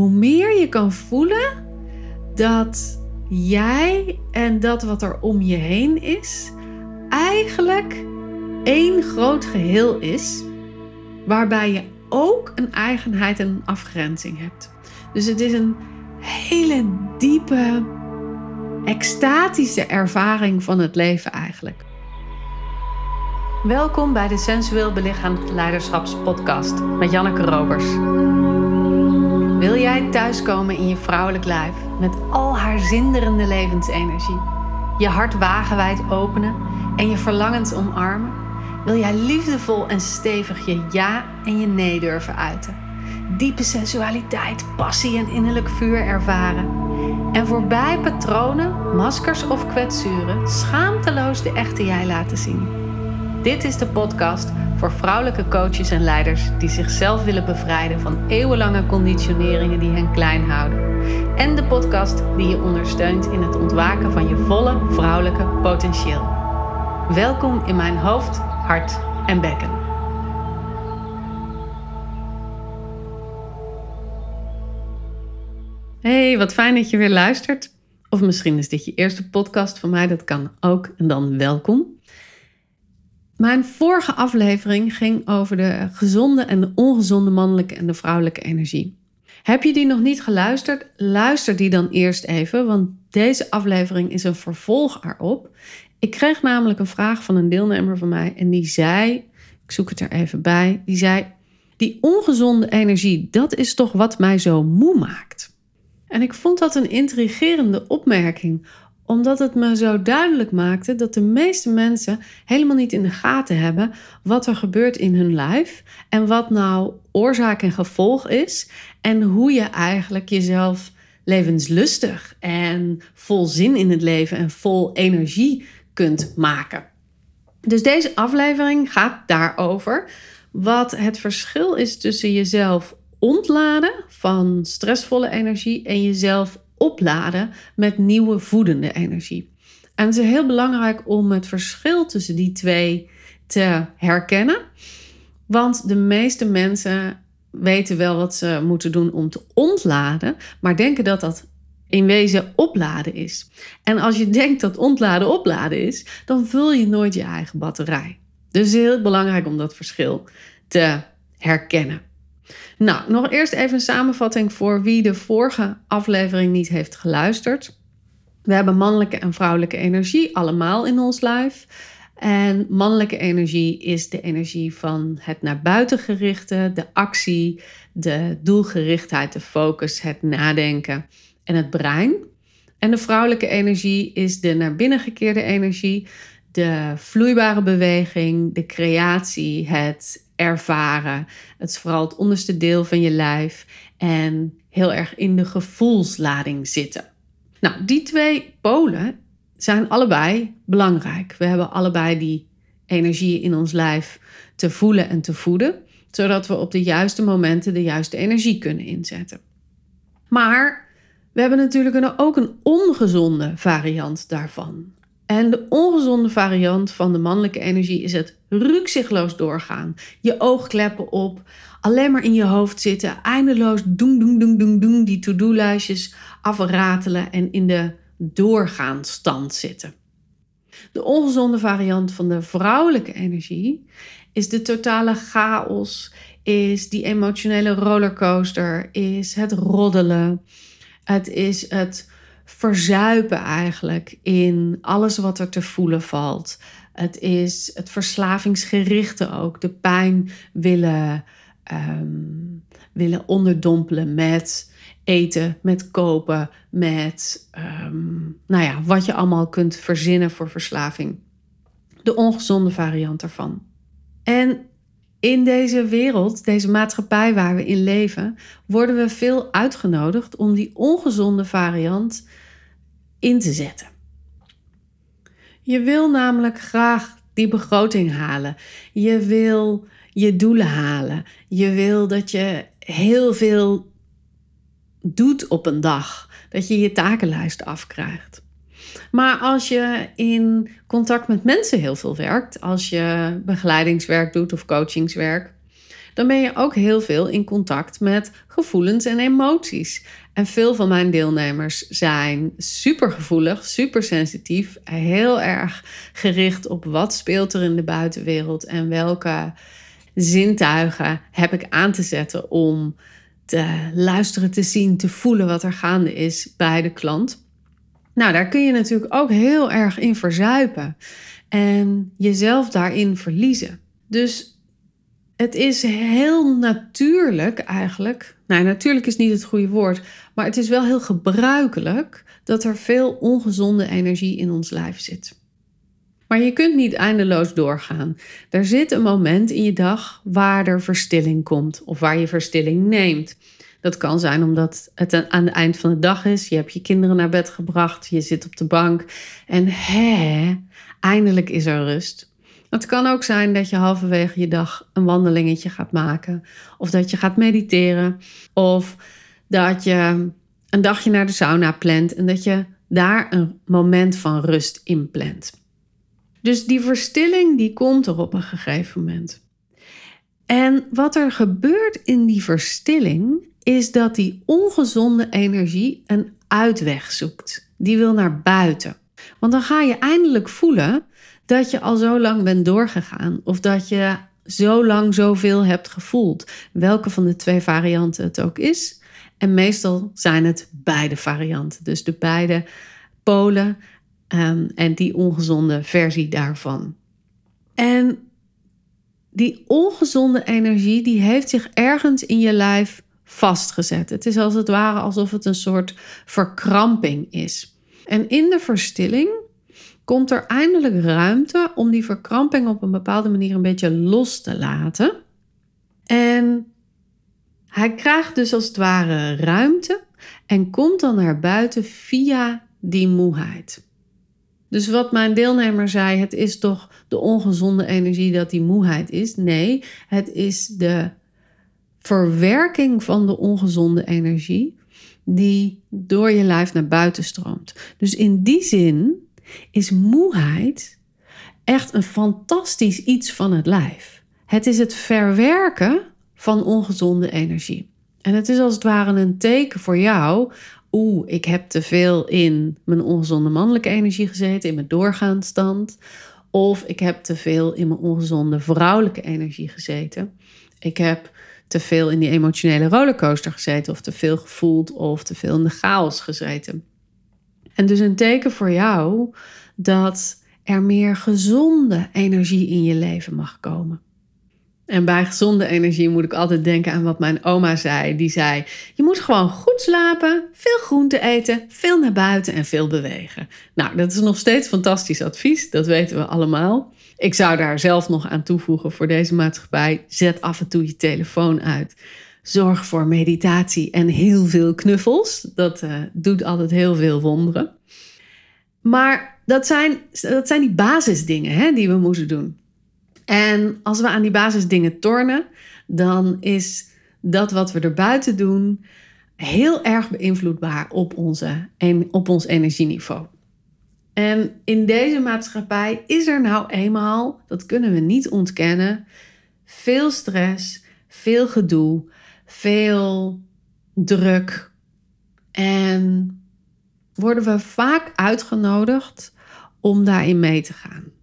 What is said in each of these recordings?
hoe meer je kan voelen dat jij en dat wat er om je heen is, eigenlijk één groot geheel is, waarbij je ook een eigenheid en een afgrenzing hebt. Dus het is een hele diepe, extatische ervaring van het leven eigenlijk. Welkom bij de Sensueel Belichaamd Leiderschapspodcast met Janneke Robers. Wil jij thuiskomen in je vrouwelijk lijf met al haar zinderende levensenergie? Je hart wagenwijd openen en je verlangens omarmen? Wil jij liefdevol en stevig je ja en je nee durven uiten? Diepe sensualiteit, passie en innerlijk vuur ervaren? En voorbij patronen, maskers of kwetsuren schaamteloos de echte jij laten zien? Dit is de podcast voor vrouwelijke coaches en leiders die zichzelf willen bevrijden van eeuwenlange conditioneringen die hen klein houden. En de podcast die je ondersteunt in het ontwaken van je volle vrouwelijke potentieel. Welkom in mijn hoofd, hart en bekken. Hey, wat fijn dat je weer luistert. Of misschien is dit je eerste podcast van mij, dat kan ook. En dan welkom. Mijn vorige aflevering ging over de gezonde en de ongezonde mannelijke en de vrouwelijke energie. Heb je die nog niet geluisterd? Luister die dan eerst even, want deze aflevering is een vervolg erop. Ik kreeg namelijk een vraag van een deelnemer van mij en die zei, ik zoek het er even bij, die zei: Die ongezonde energie, dat is toch wat mij zo moe maakt. En ik vond dat een intrigerende opmerking, omdat het me zo duidelijk maakte dat de meeste mensen helemaal niet in de gaten hebben wat er gebeurt in hun lijf en wat nou oorzaak en gevolg is en hoe je eigenlijk jezelf levenslustig en vol zin in het leven en vol energie kunt maken. Dus deze aflevering gaat daarover wat het verschil is tussen jezelf ontladen van stressvolle energie en jezelf opladen met nieuwe voedende energie. En het is heel belangrijk om het verschil tussen die twee te herkennen. Want de meeste mensen weten wel wat ze moeten doen om te ontladen, maar denken dat dat in wezen opladen is. En als je denkt dat ontladen opladen is, dan vul je nooit je eigen batterij. Dus het is heel belangrijk om dat verschil te herkennen. Nou, nog eerst even een samenvatting voor wie de vorige aflevering niet heeft geluisterd. We hebben mannelijke en vrouwelijke energie allemaal in ons lijf. En mannelijke energie is de energie van het naar buiten gerichte, de actie, de doelgerichtheid, de focus, het nadenken en het brein. En de vrouwelijke energie is de naar binnen gekeerde energie, de vloeibare beweging, de creatie, het ervaren. Het is vooral het onderste deel van je lijf en heel erg in de gevoelslading zitten. Nou, die twee polen zijn allebei belangrijk. We hebben allebei die energie in ons lijf te voelen en te voeden, zodat we op de juiste momenten de juiste energie kunnen inzetten. Maar we hebben natuurlijk ook een ongezonde variant daarvan. En de ongezonde variant van de mannelijke energie is het rukzichtloos doorgaan. Je oogkleppen op, alleen maar in je hoofd zitten, eindeloos doen, doen, doen, doen, doen, die to-do-lijstjes afratelen en in de doorgaanstand zitten. De ongezonde variant van de vrouwelijke energie is de totale chaos, is die emotionele rollercoaster, is het roddelen, het is het verzuipen eigenlijk in alles wat er te voelen valt. Het is het verslavingsgerichte ook. De pijn willen, um, willen onderdompelen met eten, met kopen, met um, nou ja, wat je allemaal kunt verzinnen voor verslaving. De ongezonde variant daarvan. En in deze wereld, deze maatschappij waar we in leven, worden we veel uitgenodigd om die ongezonde variant in te zetten. Je wil namelijk graag die begroting halen. Je wil je doelen halen. Je wil dat je heel veel doet op een dag. Dat je je takenlijst afkrijgt. Maar als je in contact met mensen heel veel werkt, als je begeleidingswerk doet of coachingswerk, dan ben je ook heel veel in contact met gevoelens en emoties. En veel van mijn deelnemers zijn super gevoelig, super sensitief, heel erg gericht op wat speelt er in de buitenwereld en welke zintuigen heb ik aan te zetten om te luisteren, te zien, te voelen wat er gaande is bij de klant. Nou, daar kun je natuurlijk ook heel erg in verzuipen en jezelf daarin verliezen. Dus het is heel natuurlijk eigenlijk. Nou, natuurlijk is niet het goede woord, maar het is wel heel gebruikelijk dat er veel ongezonde energie in ons lijf zit. Maar je kunt niet eindeloos doorgaan. Er zit een moment in je dag waar er verstilling komt of waar je verstilling neemt. Dat kan zijn omdat het aan het eind van de dag is. Je hebt je kinderen naar bed gebracht. Je zit op de bank. En hè, eindelijk is er rust. Het kan ook zijn dat je halverwege je dag een wandelingetje gaat maken. Of dat je gaat mediteren. Of dat je een dagje naar de sauna plant. En dat je daar een moment van rust in plant. Dus die verstilling die komt er op een gegeven moment. En wat er gebeurt in die verstilling is dat die ongezonde energie een uitweg zoekt. Die wil naar buiten. Want dan ga je eindelijk voelen dat je al zo lang bent doorgegaan of dat je zo lang zoveel hebt gevoeld. Welke van de twee varianten het ook is. En meestal zijn het beide varianten. Dus de beide polen um, en die ongezonde versie daarvan. En die ongezonde energie die heeft zich ergens in je lijf vastgezet. Het is als het ware alsof het een soort verkramping is. En in de verstilling komt er eindelijk ruimte om die verkramping op een bepaalde manier een beetje los te laten. En hij krijgt dus als het ware ruimte en komt dan naar buiten via die moeheid. Dus wat mijn deelnemer zei, het is toch de ongezonde energie dat die moeheid is. Nee, het is de verwerking van de ongezonde energie die door je lijf naar buiten stroomt. Dus in die zin is moeheid echt een fantastisch iets van het lijf. Het is het verwerken van ongezonde energie. En het is als het ware een teken voor jou. Oeh, ik heb te veel in mijn ongezonde mannelijke energie gezeten, in mijn doorgaanstand. Of ik heb te veel in mijn ongezonde vrouwelijke energie gezeten. Ik heb te veel in die emotionele rollercoaster gezeten, of te veel gevoeld, of te veel in de chaos gezeten. En dus een teken voor jou dat er meer gezonde energie in je leven mag komen. En bij gezonde energie moet ik altijd denken aan wat mijn oma zei. Die zei: Je moet gewoon goed slapen, veel groente eten, veel naar buiten en veel bewegen. Nou, dat is nog steeds fantastisch advies, dat weten we allemaal. Ik zou daar zelf nog aan toevoegen voor deze maatschappij. Zet af en toe je telefoon uit. Zorg voor meditatie en heel veel knuffels. Dat uh, doet altijd heel veel wonderen. Maar dat zijn, dat zijn die basisdingen hè, die we moeten doen. En als we aan die basisdingen tornen, dan is dat wat we erbuiten doen heel erg beïnvloedbaar op, onze, op ons energieniveau. En in deze maatschappij is er nou eenmaal, dat kunnen we niet ontkennen, veel stress, veel gedoe, veel druk. En worden we vaak uitgenodigd om daarin mee te gaan.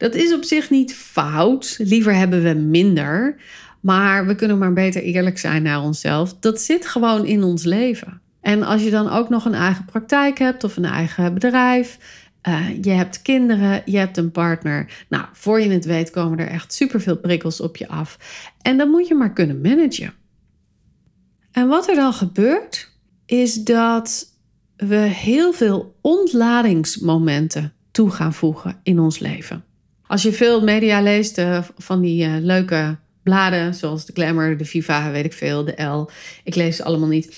Dat is op zich niet fout, liever hebben we minder, maar we kunnen maar beter eerlijk zijn naar onszelf. Dat zit gewoon in ons leven. En als je dan ook nog een eigen praktijk hebt of een eigen bedrijf, uh, je hebt kinderen, je hebt een partner. Nou, voor je het weet komen er echt superveel prikkels op je af. En dat moet je maar kunnen managen. En wat er dan gebeurt, is dat we heel veel ontladingsmomenten toe gaan voegen in ons leven. Als je veel media leest uh, van die uh, leuke bladen, zoals de Glamour, de Viva, weet ik veel, de L. Ik lees ze allemaal niet.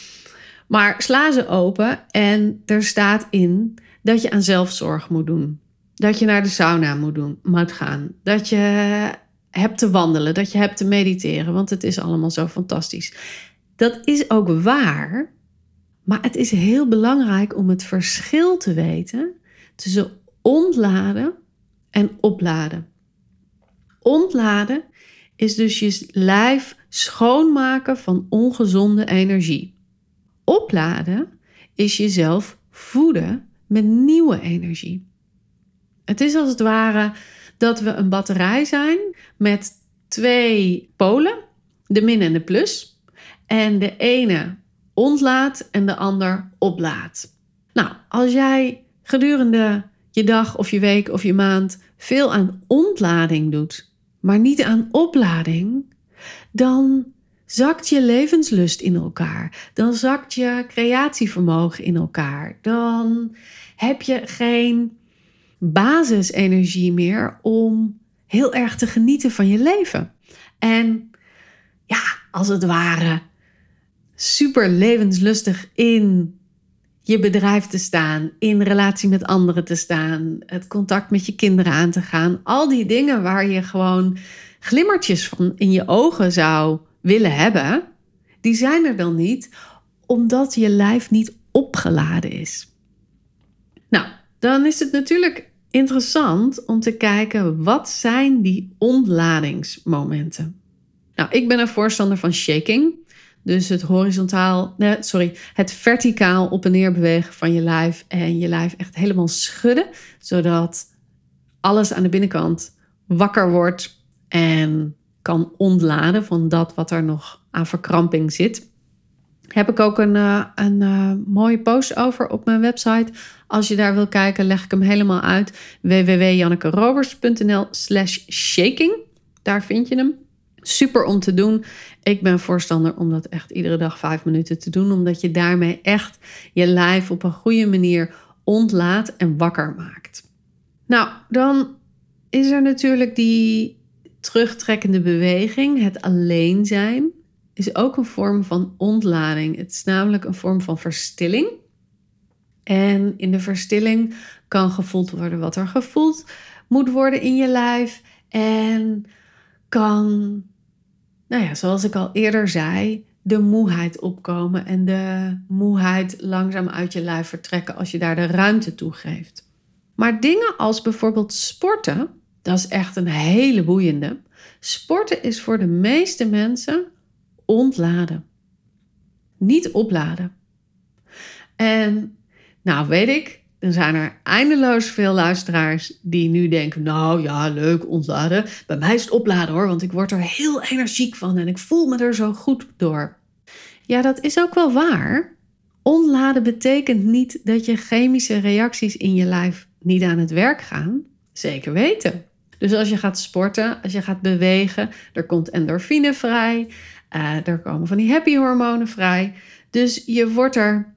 Maar sla ze open en er staat in dat je aan zelfzorg moet doen. Dat je naar de sauna moet, doen, moet gaan. Dat je hebt te wandelen, dat je hebt te mediteren, want het is allemaal zo fantastisch. Dat is ook waar, maar het is heel belangrijk om het verschil te weten tussen ontladen en opladen. Ontladen is dus je lijf schoonmaken van ongezonde energie. Opladen is jezelf voeden met nieuwe energie. Het is als het ware dat we een batterij zijn met twee polen, de min en de plus. En de ene ontlaat en de ander oplaadt. Nou, als jij gedurende je dag of je week of je maand veel aan ontlading doet, maar niet aan oplading, dan zakt je levenslust in elkaar. Dan zakt je creatievermogen in elkaar. Dan heb je geen basisenergie meer om heel erg te genieten van je leven. En ja, als het ware super levenslustig in je bedrijf te staan, in relatie met anderen te staan, het contact met je kinderen aan te gaan. Al die dingen waar je gewoon glimmertjes van in je ogen zou willen hebben, die zijn er dan niet, omdat je lijf niet opgeladen is. Nou, dan is het natuurlijk interessant om te kijken wat zijn die ontladingsmomenten. Nou, ik ben een voorstander van shaking. Dus het horizontaal, nee, sorry, het verticaal op en neer bewegen van je lijf en je lijf echt helemaal schudden, zodat alles aan de binnenkant wakker wordt en kan ontladen van dat wat er nog aan verkramping zit. Heb ik ook een, uh, een uh, mooie post over op mijn website. Als je daar wil kijken, leg ik hem helemaal uit. www.jannekerobers.nl slash shaking. Daar vind je hem. Super om te doen. Ik ben voorstander om dat echt iedere dag vijf minuten te doen. Omdat je daarmee echt je lijf op een goede manier ontlaat en wakker maakt. Nou, dan is er natuurlijk die terugtrekkende beweging, het alleen zijn, is ook een vorm van ontlading. Het is namelijk een vorm van verstilling. En in de verstilling kan gevoeld worden wat er gevoeld moet worden in je lijf. En kan, nou ja, zoals ik al eerder zei, de moeheid opkomen en de moeheid langzaam uit je lijf vertrekken als je daar de ruimte toe geeft. Maar dingen als bijvoorbeeld sporten, dat is echt een hele boeiende. Sporten is voor de meeste mensen ontladen. Niet opladen. En nou weet ik, dan zijn er eindeloos veel luisteraars die nu denken: Nou ja, leuk ontladen. Bij mij is het opladen hoor, want ik word er heel energiek van en ik voel me er zo goed door. Ja, dat is ook wel waar. Ontladen betekent niet dat je chemische reacties in je lijf niet aan het werk gaan. Zeker weten. Dus als je gaat sporten, als je gaat bewegen, er komt endorfine vrij, uh, er komen van die happy hormonen vrij. Dus je wordt er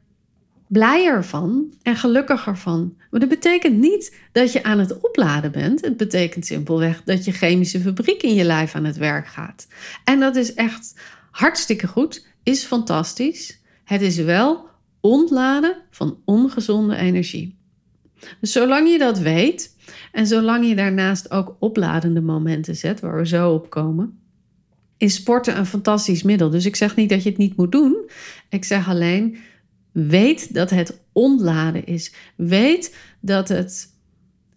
blijer van en gelukkiger van. Maar dat betekent niet dat je aan het opladen bent. Het betekent simpelweg dat je chemische fabriek in je lijf aan het werk gaat. En dat is echt hartstikke goed, is fantastisch. Het is wel ontladen van ongezonde energie. Dus zolang je dat weet en zolang je daarnaast ook opladende momenten zet, waar we zo op komen, is sporten een fantastisch middel. Dus ik zeg niet dat je het niet moet doen. Ik zeg alleen, weet dat het ontladen is. Weet dat het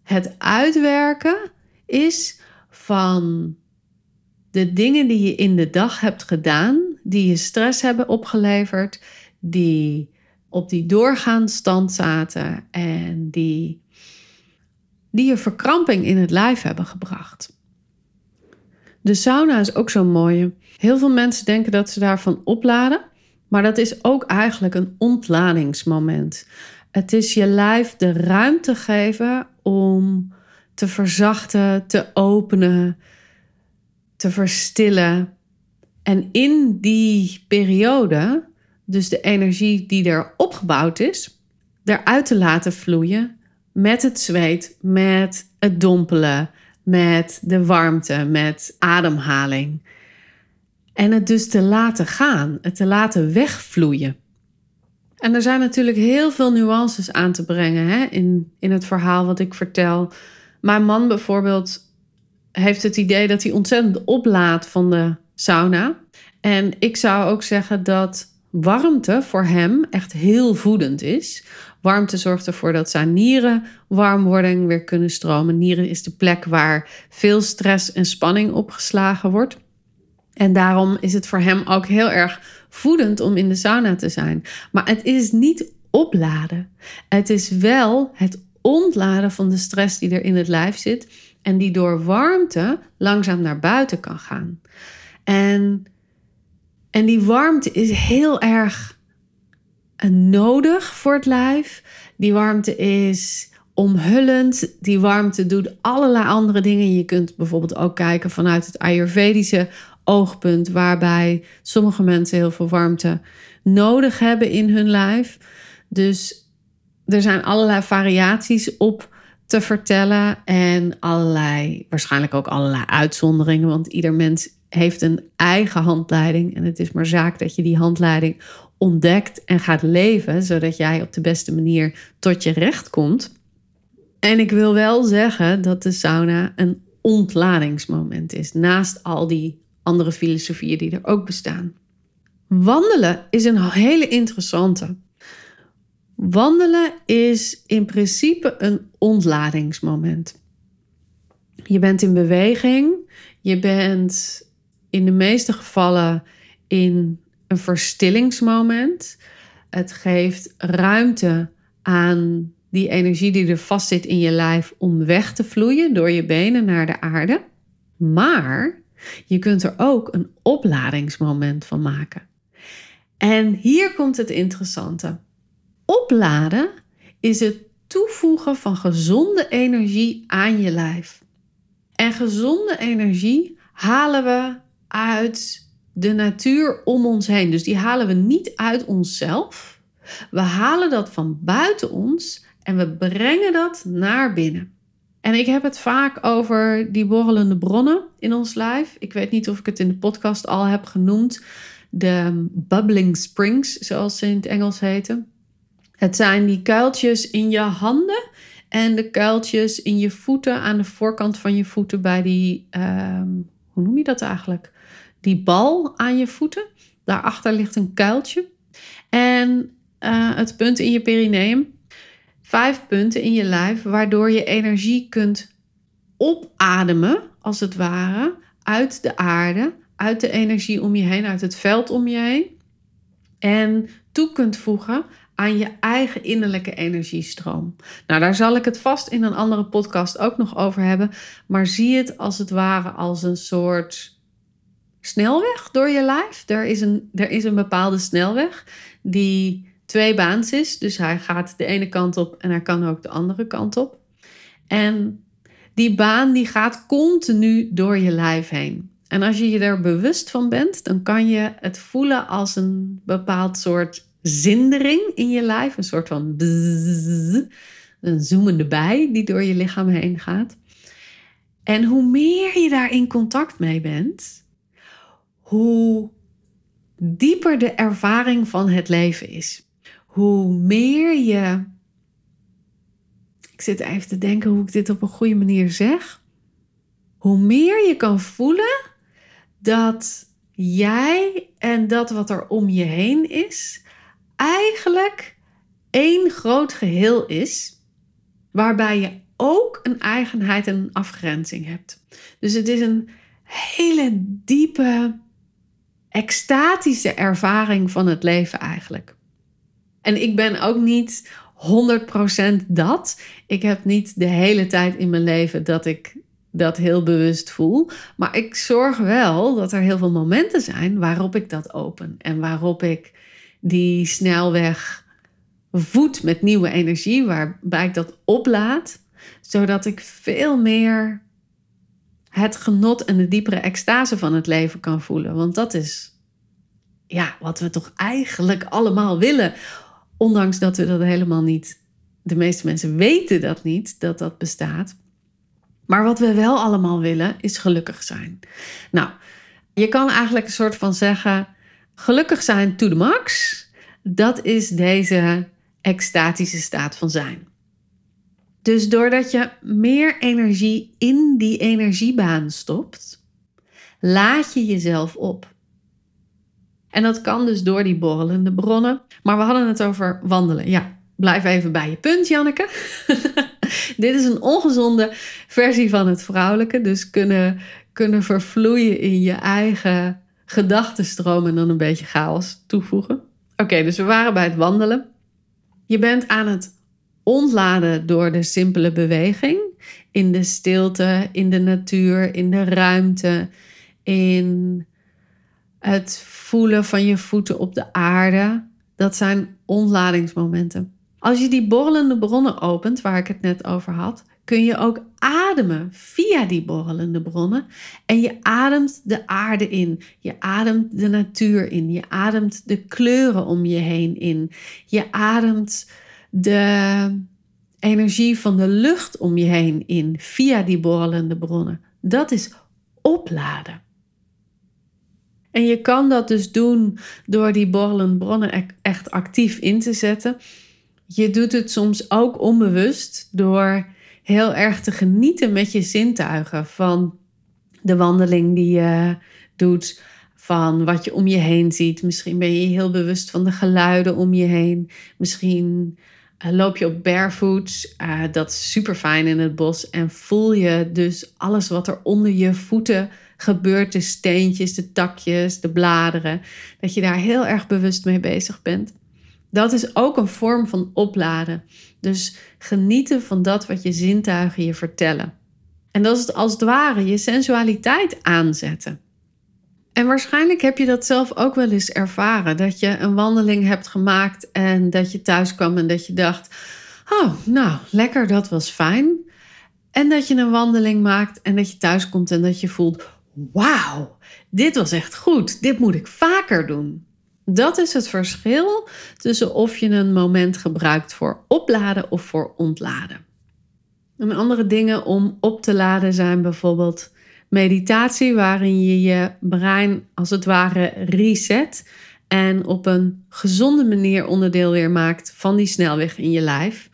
het uitwerken is van de dingen die je in de dag hebt gedaan, die je stress hebben opgeleverd, die op die doorgaande stand zaten en die, die je verkramping in het lijf hebben gebracht. De sauna is ook zo'n mooie. Heel veel mensen denken dat ze daarvan opladen, maar dat is ook eigenlijk een ontladingsmoment. Het is je lijf de ruimte geven om te verzachten, te openen, te verstillen. En in die periode dus de energie die er opgebouwd is, eruit te laten vloeien met het zweet, met het dompelen, met de warmte, met ademhaling. En het dus te laten gaan, het te laten wegvloeien. En er zijn natuurlijk heel veel nuances aan te brengen hè, in, in het verhaal wat ik vertel. Mijn man bijvoorbeeld heeft het idee dat hij ontzettend oplaadt van de sauna. En ik zou ook zeggen dat warmte voor hem echt heel voedend is. Warmte zorgt ervoor dat zijn nieren warm worden en weer kunnen stromen. Nieren is de plek waar veel stress en spanning opgeslagen wordt. En daarom is het voor hem ook heel erg voedend om in de sauna te zijn. Maar het is niet opladen. Het is wel het ontladen van de stress die er in het lijf zit en die door warmte langzaam naar buiten kan gaan. En, en die warmte is heel erg nodig voor het lijf. Die warmte is omhullend. Die warmte doet allerlei andere dingen. Je kunt bijvoorbeeld ook kijken vanuit het Ayurvedische oogpunt, waarbij sommige mensen heel veel warmte nodig hebben in hun lijf. Dus er zijn allerlei variaties op te vertellen en allerlei, waarschijnlijk ook allerlei uitzonderingen, want ieder mens heeft een eigen handleiding en het is maar zaak dat je die handleiding ontdekt en gaat leven, zodat jij op de beste manier tot je recht komt. En ik wil wel zeggen dat de sauna een ontladingsmoment is, naast al die andere filosofieën die er ook bestaan. Wandelen is een hele interessante. Wandelen is in principe een ontladingsmoment. Je bent in beweging, je bent in de meeste gevallen in een verstillingsmoment. Het geeft ruimte aan die energie die er vastzit in je lijf om weg te vloeien door je benen naar de aarde. Maar je kunt er ook een opladingsmoment van maken. En hier komt het interessante. Opladen is het toevoegen van gezonde energie aan je lijf. En gezonde energie halen we uit de natuur om ons heen. Dus die halen we niet uit onszelf. We halen dat van buiten ons en we brengen dat naar binnen. En ik heb het vaak over die borrelende bronnen in ons lijf. Ik weet niet of ik het in de podcast al heb genoemd. De bubbling springs, zoals ze in het Engels heten. Het zijn die kuiltjes in je handen en de kuiltjes in je voeten aan de voorkant van je voeten bij die, ehm, hoe noem je dat eigenlijk? Die bal aan je voeten. Daarachter ligt een kuiltje. En uh, het punt in je perineum. Vijf punten in je lijf waardoor je energie kunt opademen, als het ware, uit de aarde, uit de energie om je heen, uit het veld om je heen. En toe kunt voegen aan je eigen innerlijke energiestroom. Nou, daar zal ik het vast in een andere podcast ook nog over hebben. Maar zie het als het ware als een soort snelweg door je lijf. Er is een, er is een bepaalde snelweg die twee baans is. Dus hij gaat de ene kant op en hij kan ook de andere kant op. En die baan die gaat continu door je lijf heen. En als je je er bewust van bent, dan kan je het voelen als een bepaald soort zindering in je lijf. Een soort van bzzz, een zoemende bij die door je lichaam heen gaat. En hoe meer je daar in contact mee bent, hoe dieper de ervaring van het leven is. Hoe meer je. Ik zit even te denken hoe ik dit op een goede manier zeg. Hoe meer je kan voelen dat jij en dat wat er om je heen is, eigenlijk één groot geheel is, waarbij je ook een eigenheid en een afgrenzing hebt. Dus het is een hele diepe, extatische ervaring van het leven eigenlijk. En ik ben ook niet 100% dat. Ik heb niet de hele tijd in mijn leven dat ik dat heel bewust voel. Maar ik zorg wel dat er heel veel momenten zijn waarop ik dat open en waarop ik die snelweg voed met nieuwe energie, waarbij ik dat oplaad, zodat ik veel meer het genot en de diepere extase van het leven kan voelen. Want dat is ja, wat we toch eigenlijk allemaal willen, ondanks dat we dat helemaal niet, de meeste mensen weten dat niet, dat dat bestaat. Maar wat we wel allemaal willen, is gelukkig zijn. Nou, je kan eigenlijk een soort van zeggen: gelukkig zijn to the max. Dat is deze extatische staat van zijn. Dus doordat je meer energie in die energiebaan stopt, laat je jezelf op. En dat kan dus door die borrelende bronnen. Maar we hadden het over wandelen. Ja, blijf even bij je punt, Janneke. Dit is een ongezonde versie van het vrouwelijke. Dus kunnen, kunnen vervloeien in je eigen gedachtenstroom en dan een beetje chaos toevoegen. Oké, dus we waren bij het wandelen. Je bent aan het ontladen door de simpele beweging. In de stilte, in de natuur, in de ruimte, in het voelen van je voeten op de aarde. Dat zijn ontladingsmomenten. Als je die borrelende bronnen opent, waar ik het net over had, kun je ook ademen via die borrelende bronnen. En je ademt de aarde in. Je ademt de natuur in. Je ademt de kleuren om je heen in. Je ademt de energie van de lucht om je heen in via die borrelende bronnen. Dat is opladen. En je kan dat dus doen door die borrelende bronnen e-, echt actief in te zetten. Je doet het soms ook onbewust door heel erg te genieten met je zintuigen van de wandeling die je doet, van wat je om je heen ziet. Misschien ben je heel bewust van de geluiden om je heen. Misschien uh, loop je op barefoot. Uh, dat is super fijn in het bos. En voel je dus alles wat er onder je voeten gebeurt. De steentjes, de takjes, de bladeren. Dat je daar heel erg bewust mee bezig bent. Dat is ook een vorm van opladen. Dus genieten van dat wat je zintuigen je vertellen. En dat is het als het ware je sensualiteit aanzetten. En waarschijnlijk heb je dat zelf ook wel eens ervaren. Dat je een wandeling hebt gemaakt en dat je thuis kwam en dat je dacht: Oh, nou, lekker, dat was fijn. En dat je een wandeling maakt en dat je thuis komt en dat je voelt: Wauw, dit was echt goed. Dit moet ik vaker doen. Dat is het verschil tussen of je een moment gebruikt voor opladen of voor ontladen. En andere dingen om op te laden zijn bijvoorbeeld meditatie, waarin je je brein als het ware reset en op een gezonde manier onderdeel weer maakt van die snelweg in je lijf.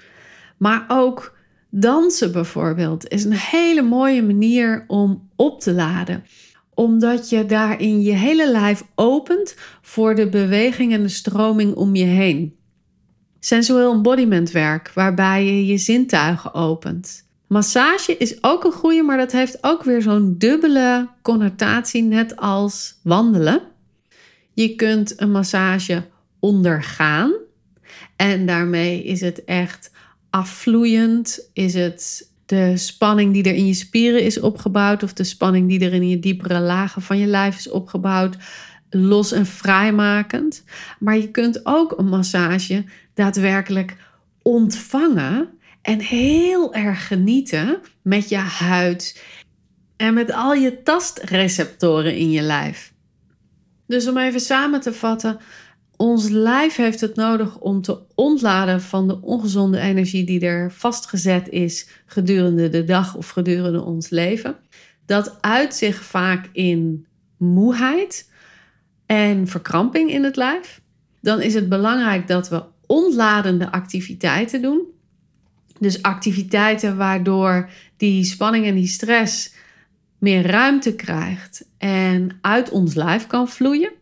Maar ook dansen bijvoorbeeld is een hele mooie manier om op te laden omdat je daarin je hele lijf opent voor de beweging en de stroming om je heen. Sensueel embodiment werk, waarbij je je zintuigen opent. Massage is ook een goede, maar dat heeft ook weer zo'n dubbele connotatie, net als wandelen. Je kunt een massage ondergaan en daarmee is het echt afvloeiend, is het de spanning die er in je spieren is opgebouwd, of de spanning die er in je diepere lagen van je lijf is opgebouwd, los en vrijmakend. Maar je kunt ook een massage daadwerkelijk ontvangen en heel erg genieten met je huid en met al je tastreceptoren in je lijf. Dus om even samen te vatten, ons lijf heeft het nodig om te ontladen van de ongezonde energie die er vastgezet is gedurende de dag of gedurende ons leven. Dat uit zich vaak in moeheid en verkramping in het lijf. Dan is het belangrijk dat we ontladende activiteiten doen. Dus activiteiten waardoor die spanning en die stress meer ruimte krijgt en uit ons lijf kan vloeien.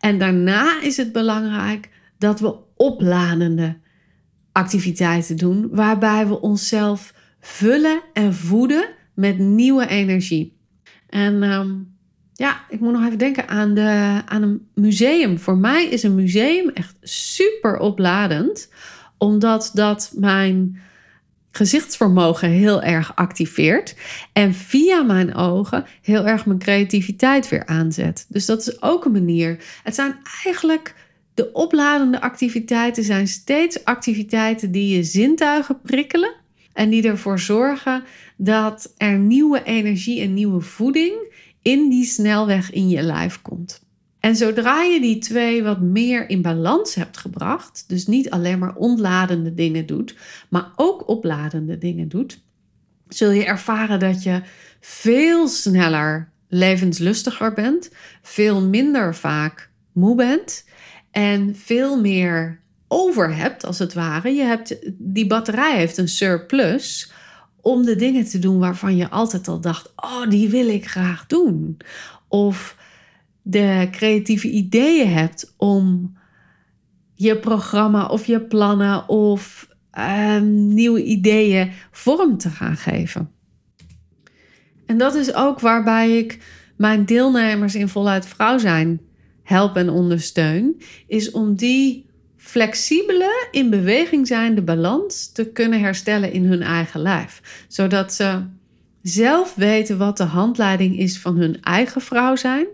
En daarna is het belangrijk dat we opladende activiteiten doen, waarbij we onszelf vullen en voeden met nieuwe energie. En ehm, ja, ik moet nog even denken aan, de, aan een museum. Voor mij is een museum echt super opladend, omdat dat mijn gezichtsvermogen heel erg activeert. En via mijn ogen heel erg mijn creativiteit weer aanzet. Dus dat is ook een manier. Het zijn eigenlijk de opladende activiteiten zijn steeds activiteiten die je zintuigen prikkelen. En die ervoor zorgen dat er nieuwe energie en nieuwe voeding in die snelweg in je lijf komt. En zodra je die twee wat meer in balans hebt gebracht, dus niet alleen maar ontladende dingen doet, maar ook opladende dingen doet, zul je ervaren dat je veel sneller levenslustiger bent, veel minder vaak moe bent en veel meer over hebt, als het ware. Je hebt, die batterij heeft een surplus om de dingen te doen waarvan je altijd al dacht: oh, die wil ik graag doen. Of de creatieve ideeën hebt om je programma of je plannen of ehm, nieuwe ideeën vorm te gaan geven. En dat is ook waarbij ik mijn deelnemers in voluit vrouw zijn help en ondersteun, is om die flexibele, in beweging zijnde balans te kunnen herstellen in hun eigen lijf. Zodat ze zelf weten wat de handleiding is van hun eigen vrouw zijn.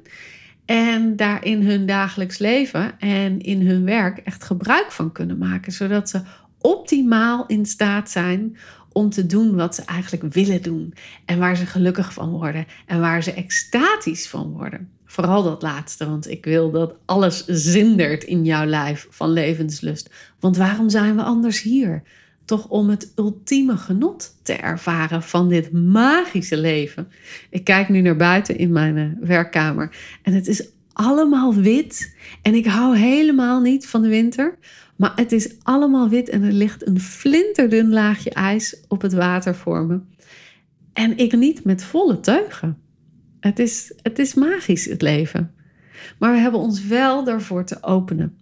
En daar in hun dagelijks leven en in hun werk echt gebruik van kunnen maken. Zodat ze optimaal in staat zijn om te doen wat ze eigenlijk willen doen. En waar ze gelukkig van worden. En waar ze extatisch van worden. Vooral dat laatste, want ik wil dat alles zindert in jouw lijf van levenslust. Want waarom zijn we anders hier? Toch om het ultieme genot te ervaren van dit magische leven. Ik kijk nu naar buiten in mijn eh, werkkamer en het is allemaal wit. En ik hou helemaal niet van de winter. Maar het is allemaal wit en er ligt een flinterdun laagje ijs op het water voor me. En ik niet met volle teugen. Het is, het is magisch, het leven. Maar we hebben ons wel daarvoor te openen.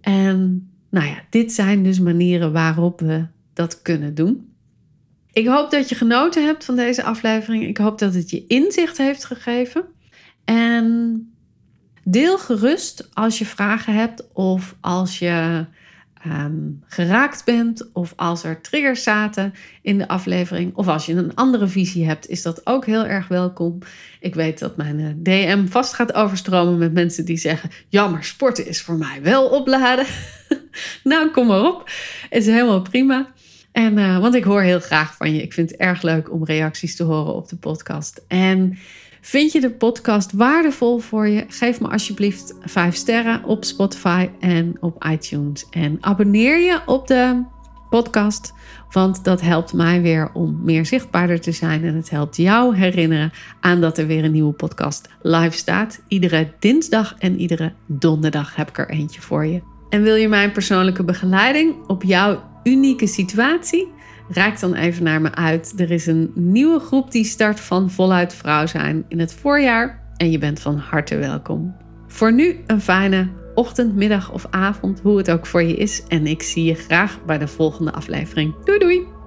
En nou ja, dit zijn dus manieren waarop we dat kunnen doen. Ik hoop dat je genoten hebt van deze aflevering. Ik hoop dat het je inzicht heeft gegeven. En deel gerust als je vragen hebt of als je Ehm, geraakt bent of als er triggers zaten in de aflevering of als je een andere visie hebt, is dat ook heel erg welkom. Ik weet dat mijn eh, DM vast gaat overstromen met mensen die zeggen: Ja, maar sporten is voor mij wel opladen. nou, kom maar op. Is helemaal prima. En, uh, want ik hoor heel graag van je. Ik vind het erg leuk om reacties te horen op de podcast. En Vind je de podcast waardevol voor je? Geef me alsjeblieft 5 sterren op Spotify en op iTunes. En abonneer je op de podcast, want dat helpt mij weer om meer zichtbaarder te zijn. En het helpt jou herinneren aan dat er weer een nieuwe podcast live staat. Iedere dinsdag en iedere donderdag heb ik er eentje voor je. En wil je mijn persoonlijke begeleiding op jouw unieke situatie? Raak dan even naar me uit. Er is een nieuwe groep die start van voluit vrouw zijn in het voorjaar. En je bent van harte welkom. Voor nu een fijne ochtend, middag of avond, hoe het ook voor je is. En ik zie je graag bij de volgende aflevering. Doei doei!